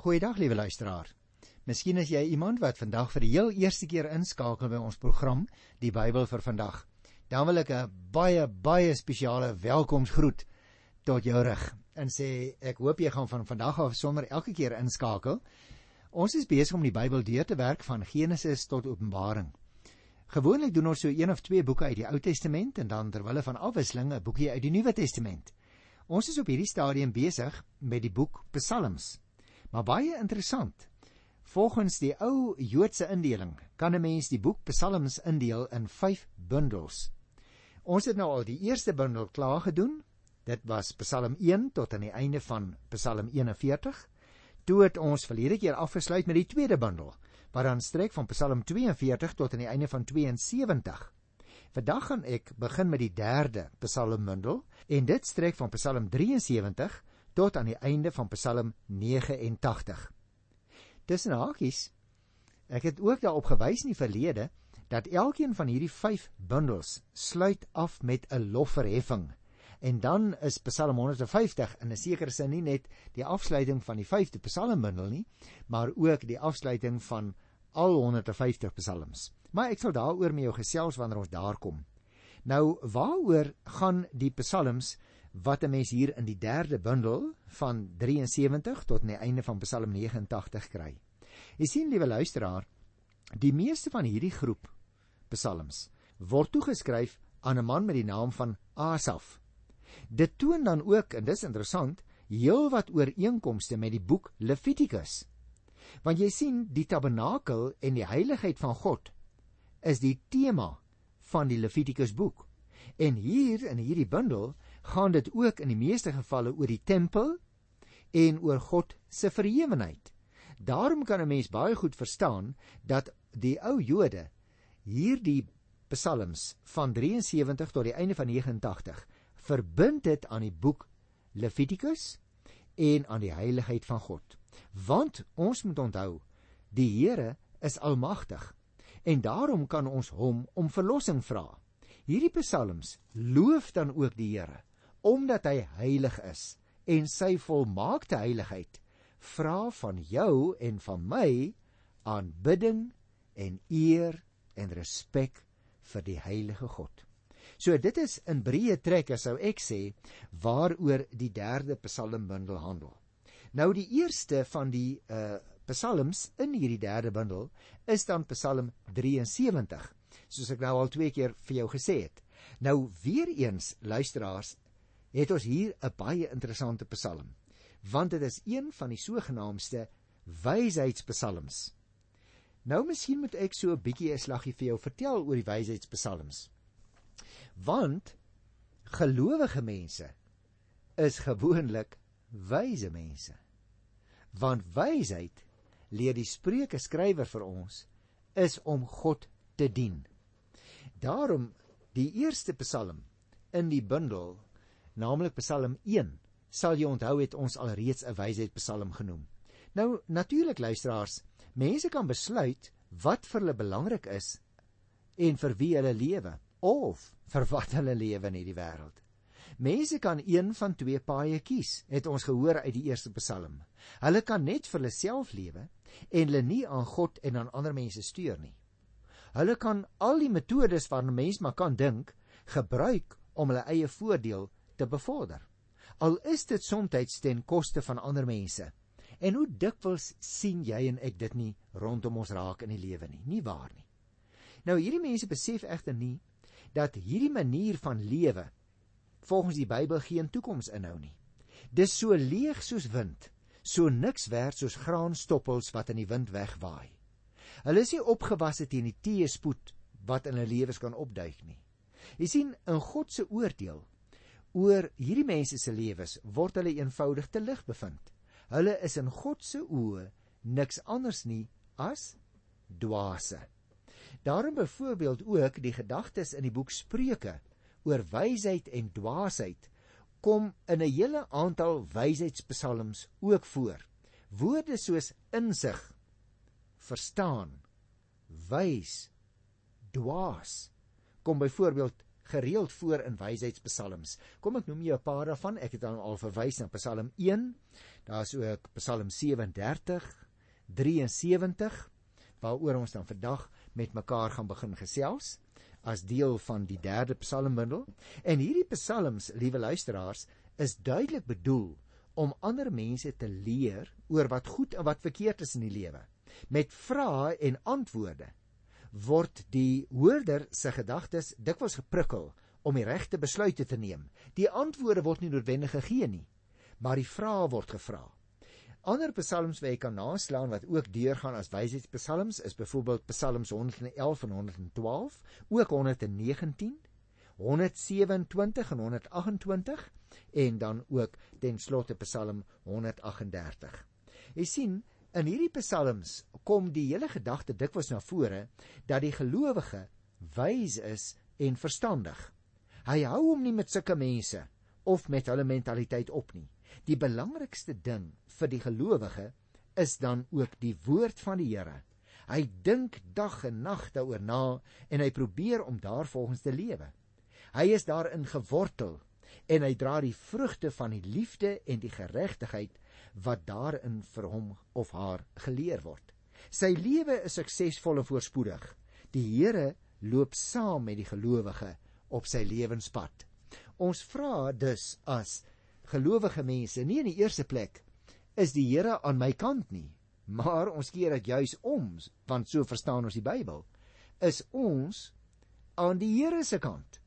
Goeiedag liewe luisteraar. Miskien is jy iemand wat vandag vir die heel eerste keer inskakel by ons program Die Bybel vir vandag. Dan wil ek 'n baie baie spesiale welkomstgroet tot jou rig en sê ek hoop jy gaan van vandag af sommer elke keer inskakel. Ons is besig om die Bybel deur te werk van Genesis tot Openbaring. Gewoonlik doen ons so een of twee boeke uit die Ou Testament en dan terwyle van afwisseling 'n boekie uit die Nuwe Testament. Ons is op hierdie stadium besig met die boek Psalms. Maar baie interessant. Volgens die ou Joodse indeling kan 'n mens die boek Psalms indeel in 5 bundels. Ons het nou al die eerste bundel klaar gedoen. Dit was Psalm 1 tot aan die einde van Psalm 41. Toe het ons verlede keer afgesluit met die tweede bundel, wat dan strek van Psalm 42 tot aan die einde van 72. Vandag gaan ek begin met die derde Psalm bundel en dit strek van Psalm 73 tot aan die einde van Psalm 89. Tussen hakies, ek het ook daarop gewys in die verlede dat elkeen van hierdie 5 bundels sluit af met 'n lofverheffing. En dan is Psalm 150 in 'n sekere sin nie net die afsluiting van die 5de Psalmbundel nie, maar ook die afsluiting van al 150 psalms. Maar ek sal daaroor met jou gesels wanneer ons daar kom. Nou, waaroor gaan die psalms wat 'n mens hier in die derde bundel van 73 tot aan die einde van Psalm 89 kry. Jy sien liewe luisteraar, die meeste van hierdie groep psalms word toegeskryf aan 'n man met die naam van Asaf. Dit toon dan ook en dis interessant, heelwat ooreenkomste met die boek Levitikus. Want jy sien, die tabernakel en die heiligheid van God is die tema van die Levitikus boek. En hier in hierdie bundel gaan dit ook in die meeste gevalle oor die tempel en oor God se verhewenheid. Daarom kan 'n mens baie goed verstaan dat die ou Jode hierdie psalms van 73 tot die einde van 89 verbind het aan die boek Levitikus en aan die heiligheid van God. Want ons moet onthou, die Here is almagtig en daarom kan ons hom om verlossing vra. Hierdie psalms loof dan ook die Here omdat hy heilig is en sy volmaakte heiligheid vra van jou en van my aanbidding en eer en respek vir die heilige God. So dit is in breë trekke sou ek sê waaroor die derde psalmbundel handel. Nou die eerste van die uh psalms in hierdie derde bundel is dan Psalm 73, soos ek nou al twee keer vir jou gesê het. Nou weer eens luisteraars, het ons hier 'n baie interessante Psalm, want dit is een van die sogenaamde wysheidspsalms. Nou miskien moet ek so 'n bietjie 'n slaggie vir jou vertel oor die wysheidspsalms. Want gelowige mense is gewoonlik wyse mense. Want wysheid leer die Spreuke skrywer vir ons is om God te dien. Daarom die eerste Psalm in die bundel naamlik Psalm 1, sal jy onthou het ons alreeds 'n wysheid Psalm genoem. Nou natuurlik luisteraars, mense kan besluit wat vir hulle belangrik is en vir wie hulle lewe of vir wat hulle lewe in hierdie wêreld. Mense kan een van twee paaie kies, het ons gehoor uit die eerste Psalm. Hulle kan net vir hulle self lewe en hulle nie aan God en aan ander mense steur nie. Hulle kan al die metodes waarna mens maar kan dink, gebruik om hulle eie voordeel te bevorder. Al is dit soms ten koste van ander mense. En hoe dikwels sien jy en ek dit nie rondom ons raak in die lewe nie, nie waar nie. Nou hierdie mense besef egter nie dat hierdie manier van lewe volgens die Bybel geen toekoms inhou nie. Dis so leeg soos wind, so niks werd soos graanstoppels wat in die wind wegwaai. Hulle is nie opgewasse teen die teëspoed wat in hulle lewens kan opduik nie. Jy sien, in God se oordeel oor hierdie mense se lewens word hulle eenvoudig te lig bevind. Hulle is in God se oë niks anders nie as dwaase. Daarom byvoorbeeld ook die gedagtes in die boek Spreuke oor wysheid en dwaasheid kom in 'n hele aantal wysheidspsalms ook voor. Woorde soos insig, verstaan, wys, dwaas kom byvoorbeeld gereeld voor in wysheidspsalms. Kom ek noem jou 'n paar daarvan. Ek het dan al verwys na Psalm 1. Daar's ook Psalm 37, 73 waaroor ons dan vandag met mekaar gaan begin gesels as deel van die derde psalmbundel. En hierdie psalms, liewe luisteraars, is duidelik bedoel om ander mense te leer oor wat goed en wat verkeerd is in die lewe. Met vrae en antwoorde word die hoorder se gedagtes dikwels geprikkel om die regte besluite te neem. Die antwoorde word nie noodwendig gegee nie, maar die vrae word gevra. Ander psalms wat jy kan naslaan wat ook deurgaan as wysheidspsalms is byvoorbeeld Psalms 111 en 112, ook 119, 127 en 128 en dan ook ten slotte Psalm 138. Jy sien, in hierdie psalms kom die hele gedagte dikwels na vore dat die gelowige wys is en verstandig. Hy hou hom nie met sulke mense of met hulle mentaliteit op nie. Die belangrikste ding vir die gelowige is dan ook die woord van die Here. Hy dink dag en nag daaroor na en hy probeer om daarvolgens te lewe. Hy is daarin gewortel en hy dra die vrugte van die liefde en die geregtigheid wat daarin vir hom of haar geleer word. Sy lewe is suksesvol en voorspoedig. Die Here loop saam met die gelowige op sy lewenspad. Ons vra dus as gelowige mense, nie in die eerste plek is die Here aan my kant nie, maar ons keer dit juis om, want so verstaan ons die Bybel, is ons aan die Here se kant.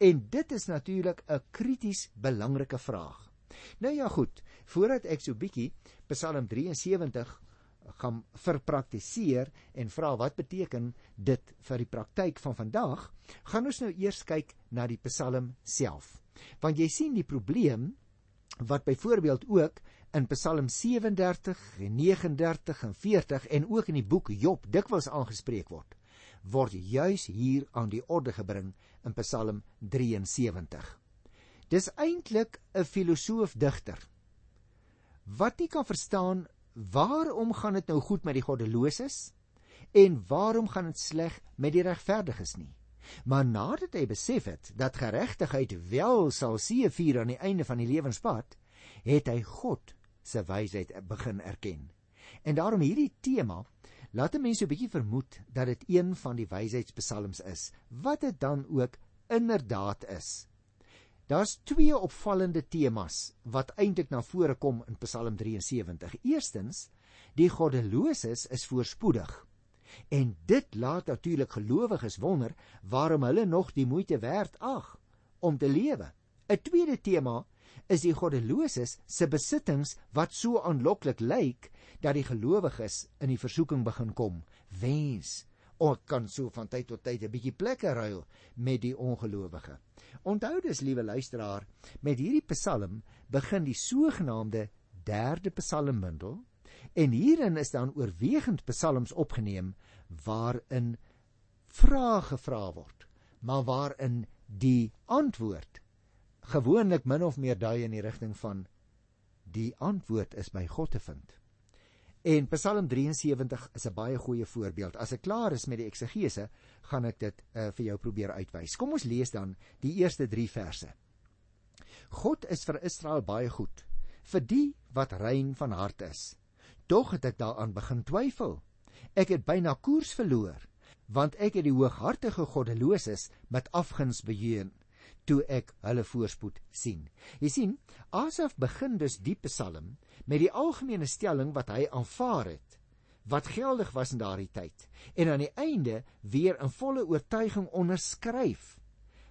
En dit is natuurlik 'n krities belangrike vraag. Nou ja goed, voordat ek so bietjie Psalm 73 gaan verpraktiseer en vra wat beteken dit vir die praktyk van vandag, gaan ons nou eers kyk na die Psalm self. Want jy sien die probleem wat byvoorbeeld ook in Psalm 37 en 39 en 40 en ook in die boek Job dikwels aangespreek word word juis hier aan die orde gebring in Psalm 73. Dis eintlik 'n filosoof digter wat nie kan verstaan waarom gaan dit nou goed met die goddeloses en waarom gaan dit sleg met die regverdiges nie. Maar nadat hy besef het dat geregtigheid wel sal seëvier aan die einde van die lewenspad, het hy God se wysheid begin erken. En daarom hierdie tema laat 'n mens so 'n bietjie vermoed dat dit een van die wysheidspsalms is, wat dit dan ook inderdaad is. Daar's twee opvallende temas wat eintlik na vore kom in Psalm 73. Eerstens, die goddeloses is voorspoedig. En dit laat natuurlik gelowiges wonder waarom hulle nog die moeite werd ag om te lewe. 'n Tweede tema is die goddeloses se besittings wat so aanloklik lyk dat die gelowiges in die versoeking begin kom. Wens ons kan so van tyd tot tyd 'n bietjie plekke ruil met die ongelowige. Onthou dus, liewe luisteraar, met hierdie Psalm begin die sogenaamde derde psalmbundel en hierin is dan oorwegend psalms opgeneem waarin vrae gevra word, maar waarin die antwoord gewoonlik min of meer dui in die rigting van die antwoord is by God te vind. En Psalm 73 is 'n baie goeie voorbeeld. As ek klaar is met die eksegese, gaan ek dit uh, vir jou probeer uitwys. Kom ons lees dan die eerste 3 verse. God is vir Israel baie goed, vir die wat rein van hart is. Tog het ek daaraan begin twyfel. Ek het byna koers verloor, want ek het die hooghartige goddeloses met afguns beheer toe ek hulle voorspoed sien. Jy sien, Asaf begin dus die Psalm met die algemene stelling wat hy aanvaar het wat geldig was in daardie tyd en aan die einde weer in volle oortuiging onderskryf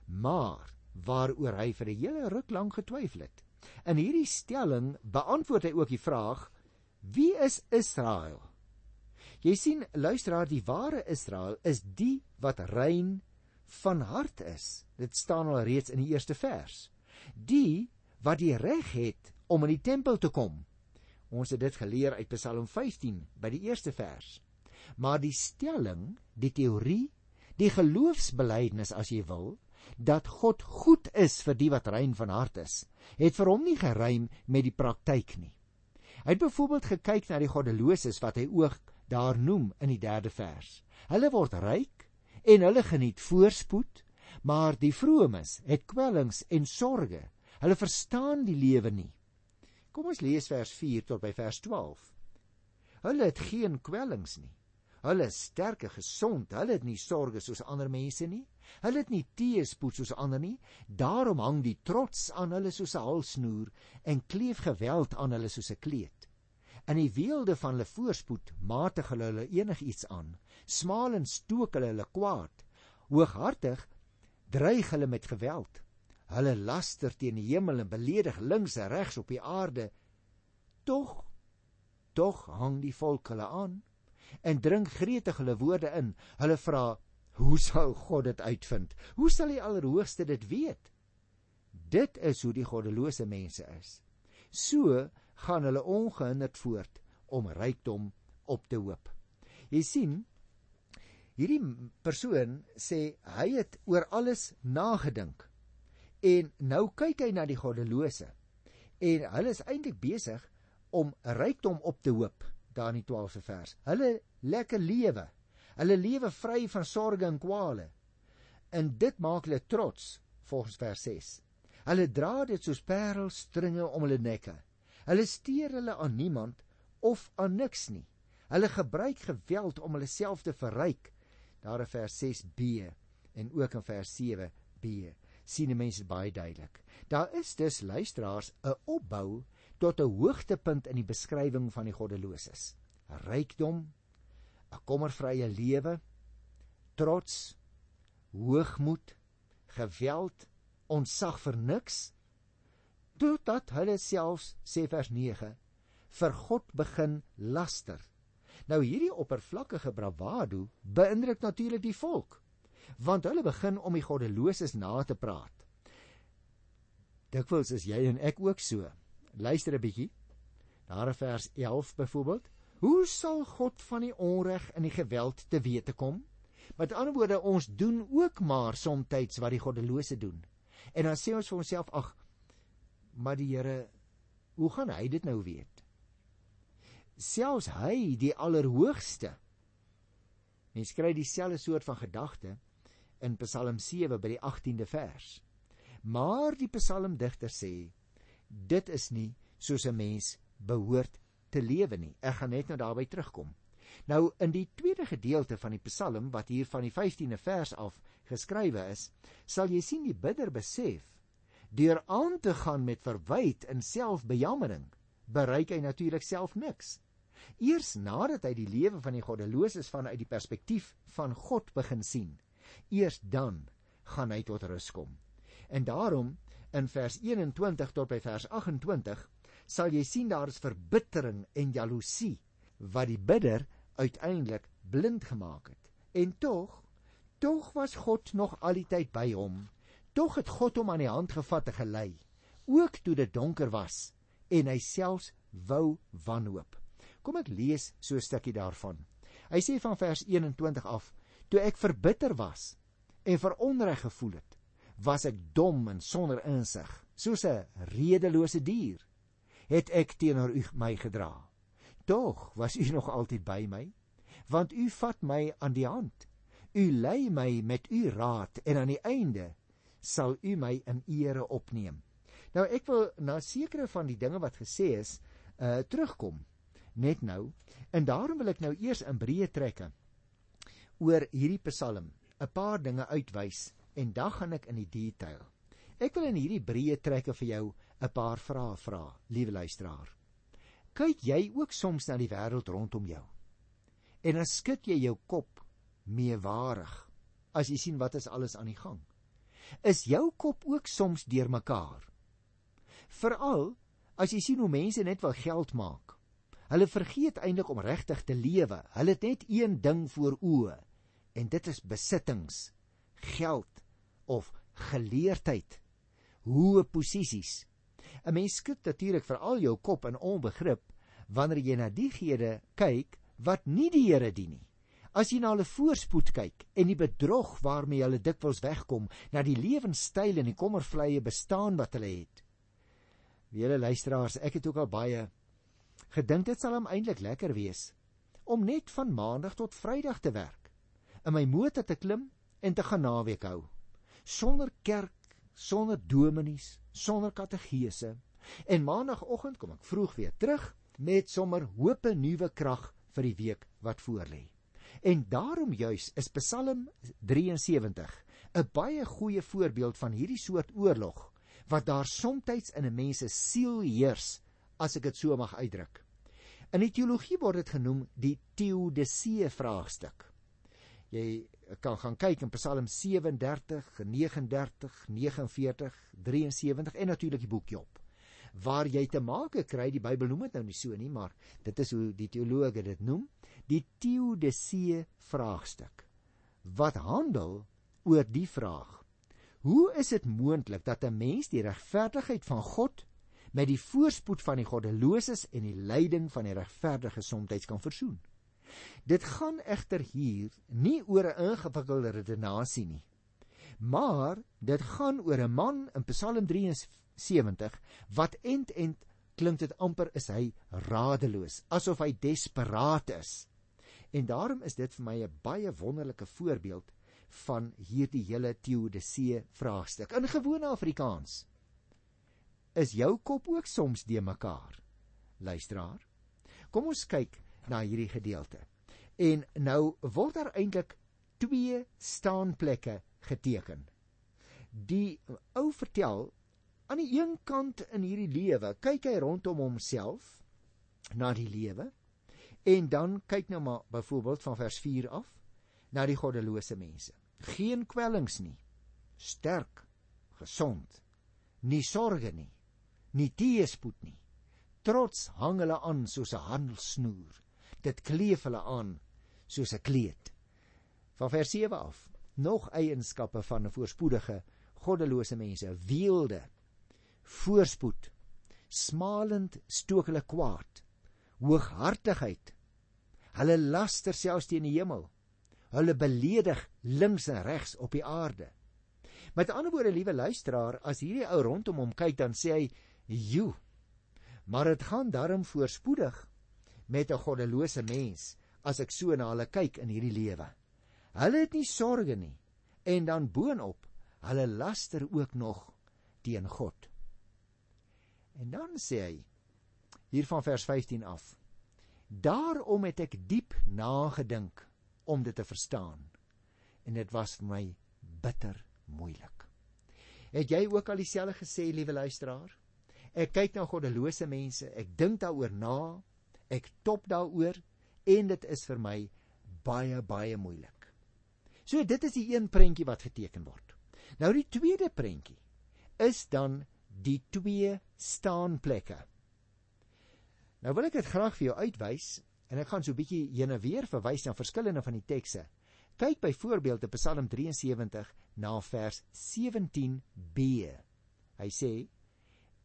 maar waaroor hy vir 'n hele ruk lank getwyfel het. In hierdie stelling beantwoord hy ook die vraag: Wie is Israel? Jy sien, luisteraar, die ware Israel is die wat rein van hart is. Dit staan al reeds in die eerste vers. Die wat die reg het om in die tempel te kom. Ons het dit geleer uit Psalm 15 by die eerste vers. Maar die stelling, die teorie, die geloofsbelijdenis as jy wil, dat God goed is vir die wat rein van hart is, het vir hom nie geruim met die praktyk nie. Hy het byvoorbeeld gekyk na die goddeloses wat hy ook daar noem in die derde vers. Hulle word ryk en hulle geniet voorspoed. Maar die vromes het kwellings en sorges. Hulle verstaan die lewe nie. Kom ons lees vers 4 tot by vers 12. Hulle het geen kwellings nie. Hulle is sterk en gesond. Hulle het nie sorges soos ander mense nie. Hulle het nie teëspoed soos ander nie. Daarom hang die trots aan hulle soos 'n halsnoer en kleef geweld aan hulle soos 'n kleed. In die weelde van hulle voorspoed matig hulle hulle enigiets aan. Smaal en stook hulle hulle kwaad. Hooghartig dreig hulle met geweld. Hulle laster teen die hemel en beledig links en regs op die aarde. Tog tog hang die volk hulle aan en drink gretig hulle woorde in. Hulle vra: "Hoe sal God dit uitvind? Hoe sal die Allerhoogste dit weet?" Dit is hoe die goddelose mense is. So gaan hulle ongehinderd voort om rykdom op te hoop. Jy sien, hierdie persoon sê hy het oor alles nagedink En nou kyk hy na die goddelose. En hulle is eintlik besig om rykdom op te hoop daar in die 12de vers. Hulle lekker lewe. Hulle lewe vry van sorges en kwale. En dit maak hulle trots volgens vers 6. Hulle dra dit soos parelstringe om hulle nekke. Hulle steur hulle aan niemand of aan niks nie. Hulle gebruik geweld om hulle self te verryk. Daar in vers 6b en ook in vers 7b sien die mense baie duidelik. Daar is dus luisteraars 'n opbou tot 'n hoogtepunt in die beskrywing van die goddeloses. Rykdom, 'n kommervrye lewe, trots, hoogmoed, geweld, onsag vir niks, totdat hulle selfs sê vers 9 vir God begin laster. Nou hierdie oppervlakkige bravado beïndruk natuurlik die volk want hulle begin om die goddeloses na te praat. Dikwels is jy en ek ook so. Luister 'n bietjie. Daar in vers 11 byvoorbeeld, hoe sal God van die onreg en die geweld te wete kom? Met ander woorde, ons doen ook maar soms wat die goddelose doen. En dan sê ons vir onsself, ag, maar die Here, hoe gaan hy dit nou weet? Selfs hy, die Allerhoogste. Mens kry dieselfde soort van gedagte in Psalm 7 by die 18de vers. Maar die psalmdigter sê dit is nie soos 'n mens behoort te lewe nie. Ek gaan net nou daarby terugkom. Nou in die tweede gedeelte van die Psalm wat hier van die 15de vers af geskrywe is, sal jy sien die bidder besef deur aan te gaan met verwyd en selfbejammering bereik hy natuurlik self niks. Eers nadat hy die lewe van die goddeloses vanuit die perspektief van God begin sien, Eers dan gaan hy tot rus kom. En daarom in vers 21 tot by vers 28 sal jy sien daar is verbittering en jaloesie wat die bidder uiteindelik blind gemaak het. En tog, tog was God nog al die tyd by hom. Tog het God hom aan die hand gevat en gelei, ook toe dit donker was en hy selfs wou wanhoop. Kom ek lees so 'n stukkie daarvan. Hy sê van vers 21 af: Toe ek verbitter was en veronreg gevoel het, was ek dom en sonder insig, soos 'n redelose dier, het ek teenoor u my gedra. Tog was u nog altyd by my, want u vat my aan die hand. U lei my met u raad en aan die einde sal u my in ere opneem. Nou ek wil na sekere van die dinge wat gesê is, uh terugkom net nou en daarom wil ek nou eers in breë trekke oor hierdie Psalm 'n paar dinge uitwys en dan gaan ek in die detail. Ek wil in hierdie breë trekke vir jou 'n paar vrae vra, liewe luisteraar. Kyk jy ook soms na die wêreld rondom jou? En dan skud jy jou kop meewarig as jy sien wat is alles aan die gang. Is jou kop ook soms deurmekaar? Veral as jy sien hoe mense net wil geld maak. Hulle vergeet eintlik om regtig te lewe. Hulle het net een ding voor oë en dit is besittings, geld of geleerdheid, hoë posisies. 'n Mens skud natuurlik vir al jou kop in onbegrip wanneer jy na diegene kyk wat nie die Here dien nie. As jy na hulle voorspoed kyk en die bedrog waarmee hulle dikwels wegkom, na die lewenstyl en die kommervlye bestaan wat hulle het. Wiele luisteraars, ek het ook al baie gedink dit sal hom eintlik lekker wees om net van maandag tot vrydag te werk in my motor te klim en te gaan naweek hou. sonder kerk, sonder dominees, sonder kategese. En maandagooggend kom ek vroeg weer terug met sommer hoop 'n nuwe krag vir die week wat voorlê. En daarom juis is Psalm 73 'n baie goeie voorbeeld van hierdie soort oorlog wat daar soms in 'n mens se siel heers, as ek dit so mag uitdruk. In die teologie word dit genoem die teodisee vraagstuk. Jy kan gaan kyk in Psalm 37, 39, 49, 73 en natuurlik die boek Job waar jy te make kry die Bybel noem dit nou nie so nie maar dit is hoe die teologe dit noem die teodisee vraagstuk. Wat handel oor die vraag hoe is dit moontlik dat 'n mens die regverdigheid van God met die voorspoed van die goddeloses en die lyding van die regverdige soms kan versoen? Dit gaan egter hier nie oor 'n ingewikkelde redenasie nie maar dit gaan oor 'n man in Psalm 73 wat end end klink dit amper is hy radeloos asof hy desperaat is En daarom is dit vir my 'n baie wonderlike voorbeeld van hierdie hele teodisee vraagstuk. In gewone Afrikaans is jou kop ook soms de mekaar. Luisteraar, kom ons kyk na hierdie gedeelte. En nou word daar eintlik twee staanplekke geteken. Die ou vertel aan die een kant in hierdie lewe, kyk hy rondom homself na die lewe En dan kyk nou maar byvoorbeeld van vers 4 af na die goddelose mense. Geen kwellings nie. Sterk, gesond. Nie sorge nie. Nie teëspoed nie. Trots hang hulle aan soos 'n handelsnoer. Dit kleef hulle aan soos 'n kleed. Van vers 7 af nog eienskappe van 'n voorspoedige goddelose mense: weelde, voorspoed, smalend stook hulle kwaad hooghartigheid. Hulle laster selfs teen die hemel. Hulle beledig links en regs op die aarde. Met ander woorde, liewe luisteraar, as hierdie ou rondom hom kyk, dan sê hy: "Jo, maar dit gaan darm voorspoedig met 'n goddelose mens as ek so na hulle kyk in hierdie lewe. Hulle het nie sorge nie en dan boonop, hulle laster ook nog teen God." En dan sê hy: hier van vers 15 af. Daarom het ek diep nagedink om dit te verstaan en dit was vir my bitter moeilik. Het jy ook al dieselfde gesê, liewe luisteraar? Ek kyk na goddelose mense, ek dink daaroor na, ek top daaroor en dit is vir my baie baie moeilik. So dit is die een prentjie wat geteken word. Nou die tweede prentjie is dan die twee staanplekke Nou wil ek dit graag vir jou uitwys en ek gaan so 'n bietjie heen en weer verwys na verskillende van die tekste. Kyk byvoorbeeld op Psalm 73 na vers 17b. Hy sê: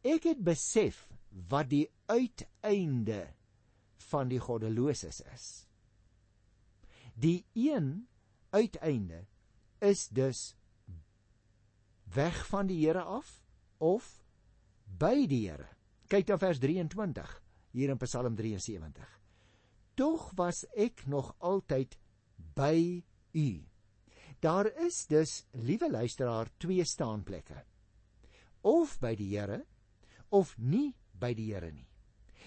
Ek het besef wat die uiteinde van die goddeloses is. Die een uiteinde is dus weg van die Here af of by die Here. Kyk dan vers 23 hier in Psalm 73. Tog was ek nog altyd by u. Daar is dus, liewe luisteraar, twee staanplekke. Of by die Here of nie by die Here nie.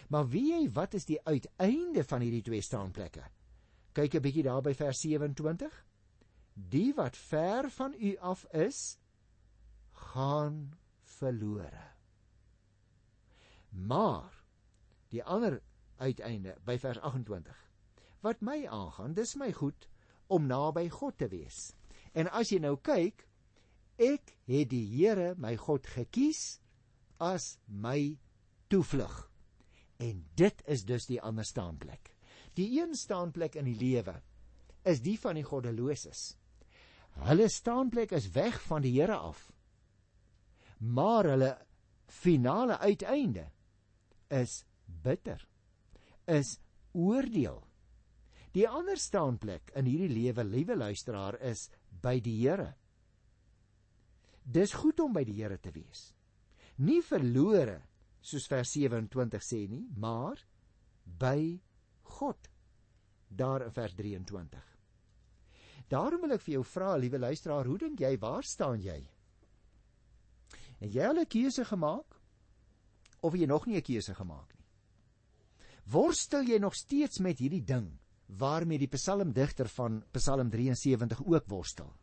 Maar wie jy wat is die uiteinde van hierdie twee staanplekke? Kyk 'n bietjie daar by vers 27. Die wat ver van u af is, gaan verlore. Maar die ander uiteinde by vers 28. Wat my aangaan, dis my goed om naby God te wees. En as jy nou kyk, ek het die Here my God gekies as my toevlug. En dit is dus die ander staanplek. Die een staanplek in die lewe is die van die goddeloses. Hulle staanplek is weg van die Here af. Maar hulle finale uiteinde is bitter is oordeel. Die ander staanplek in hierdie lewe, liewe luisteraar, is by die Here. Dis goed om by die Here te wees. Nie verlore soos vers 27 sê nie, maar by God. Daar in vers 23. Daarom wil ek vir jou vra, liewe luisteraar, hoe dink jy waar staan jy En jy al 'n keuse gemaak of jy nog nie 'n keuse gemaak nie? Worstel jy nog steeds met hierdie ding waarmee die psalmdigter van Psalm 73 ook worstel?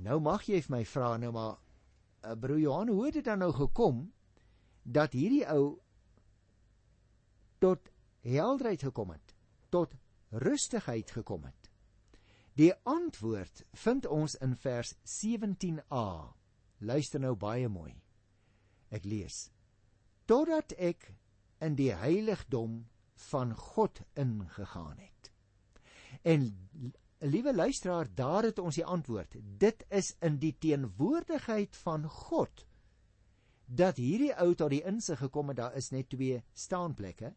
Nou mag jy vir my vra nou maar uh, broer Johan, hoe het dit dan nou gekom dat hierdie ou tot helderheid gekom het, tot rustigheid gekom het? Die antwoord vind ons in vers 17a. Luister nou baie mooi. Ek lees: Totdat ek in die heiligdom van God ingegaan het. En liewe luisteraar, daar het ons die antwoord. Dit is in die teenwoordigheid van God dat hierdie ou tot die insig gekom het daar is net twee staanplekke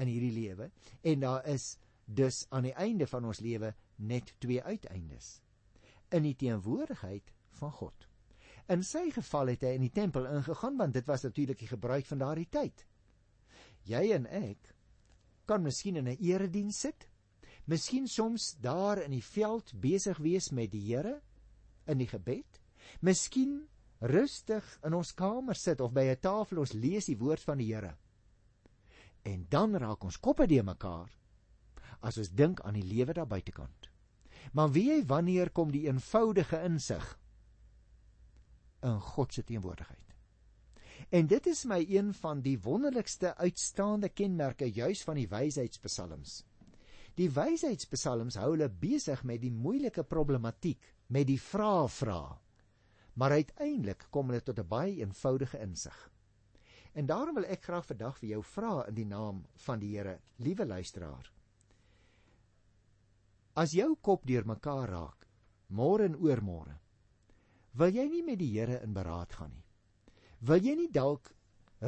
in hierdie lewe en daar is dus aan die einde van ons lewe net twee uiteindes in die teenwoordigheid van God. In sy geval het hy in die tempel ingegaan want dit was natuurlik die gebruik van daardie tyd. Jy en ek kan miskien in 'n erediens sit, miskien soms daar in die veld besig wees met die Here in die gebed, miskien rustig in ons kamer sit of by 'n tafel ons lees die woord van die Here. En dan raak ons koppe de mekaar as ons dink aan die lewe daar buitekant. Maar wie jy wanneer kom die eenvoudige insig in God se teenwoordigheid. En dit is my een van die wonderlikste uitstaande kenmerke juis van die wysheidspsalms. Die wysheidspsalms hou hulle besig met die moeilike problematiek, met die vrae vra. Maar uiteindelik kom hulle tot 'n baie eenvoudige insig. En daarom wil ek graag vandag vir jou vra in die naam van die Here, liewe luisteraar. As jou kop deurmekaar raak, môre en oormôre, wil jy nie met die Here in beraad gaan nie. Wil jy nie dalk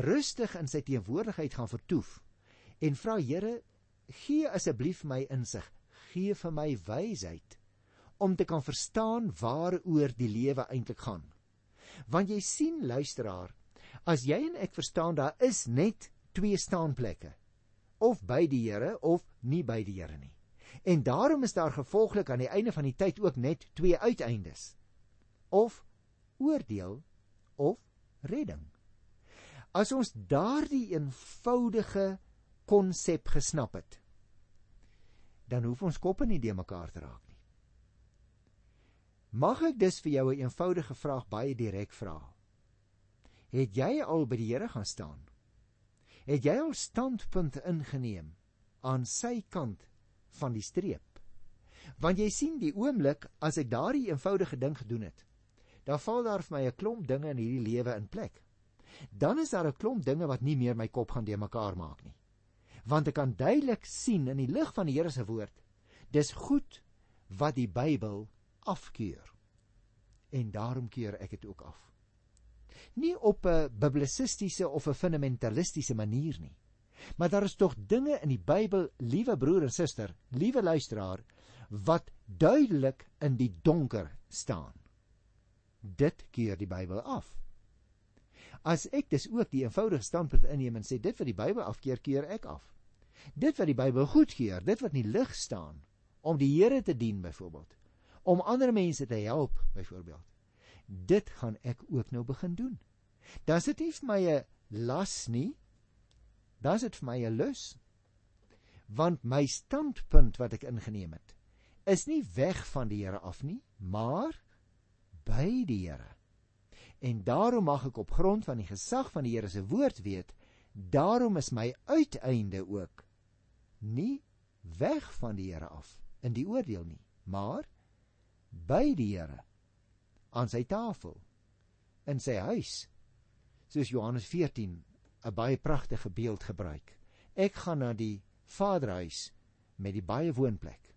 rustig in sy teenwoordigheid gaan vertoef en vra Here, gee asseblief my insig, gee vir my wysheid om te kan verstaan waaroor die lewe eintlik gaan. Want jy sien luisteraar, as jy en ek verstaan daar is net twee staanplekke, of by die Here of nie by die Here nie. En daarom is daar gevolglik aan die einde van die tyd ook net twee uiteindes. Of oordeel of redding. As ons daardie eenvoudige konsep gesnap het, dan hoef ons koppe nie de mekaar te raak nie. Mag ek dus vir jou 'n eenvoudige vraag baie direk vra? Het jy al by die Here gaan staan? Het jy al standpunt ingeneem aan sy kant van die streep. Want jy sien die oomblik as ek daardie eenvoudige ding gedoen het, dan val daar vir my 'n klomp dinge in hierdie lewe in plek. Dan is daar 'n klomp dinge wat nie meer my kop gaan de mekaar maak nie. Want ek kan duidelik sien in die lig van die Here se woord, dis goed wat die Bybel afkeur. En daarom keur ek dit ook af. Nie op 'n biblisistiese of 'n fundamentalistiese manier nie. Maar daar is tog dinge in die Bybel, liewe broer en suster, liewe luisteraar, wat duidelik in die donker staan. Dit keer die Bybel af. As ek dis ook die eenvoudige standpunt inneem en sê dit wat die Bybel afkeer, keer ek af. Dit wat die Bybel goedkeur, dit wat in die lig staan om die Here te dien byvoorbeeld, om ander mense te help byvoorbeeld. Dit gaan ek ook nou begin doen. Dan sit nie vir my 'n las nie, dan is dit vir my 'n lus. Want my standpunt wat ek ingeneem het, is nie weg van die Here af nie, maar by die Here. En daarom mag ek op grond van die gesag van die Here se woord weet, daarom is my uiteinde ook nie weg van die Here af in die oordeel nie, maar by die Here aan sy tafel in sy huis soos Johannes 14 'n baie pragtige beeld gebruik. Ek gaan na die Vaderhuis met die baie woonplek.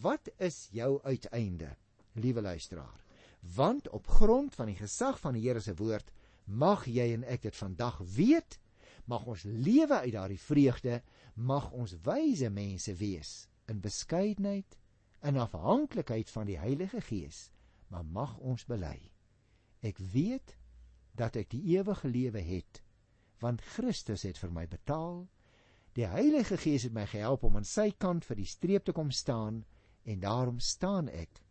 Wat is jou uiteinde, liewe luisteraar? Want op grond van die gesag van die Here se woord mag jy en ek dit vandag weet, mag ons lewe uit daardie vreugde, mag ons wyse mense wees in beskeidenheid en afhanklikheid van die Heilige Gees, maar mag ons bely. Ek weet dat ek die ewige lewe het want Christus het vir my betaal. Die Heilige Gees het my gehelp om aan sy kant vir die streep te kom staan en daarom staan ek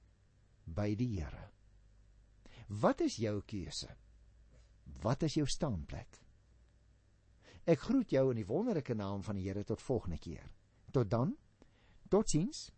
by die Here. Wat is jou keuse? Wat is jou staanplek? Ek groet jou in die wonderlike naam van die Here tot volgende keer. Tot dan. Totsiens.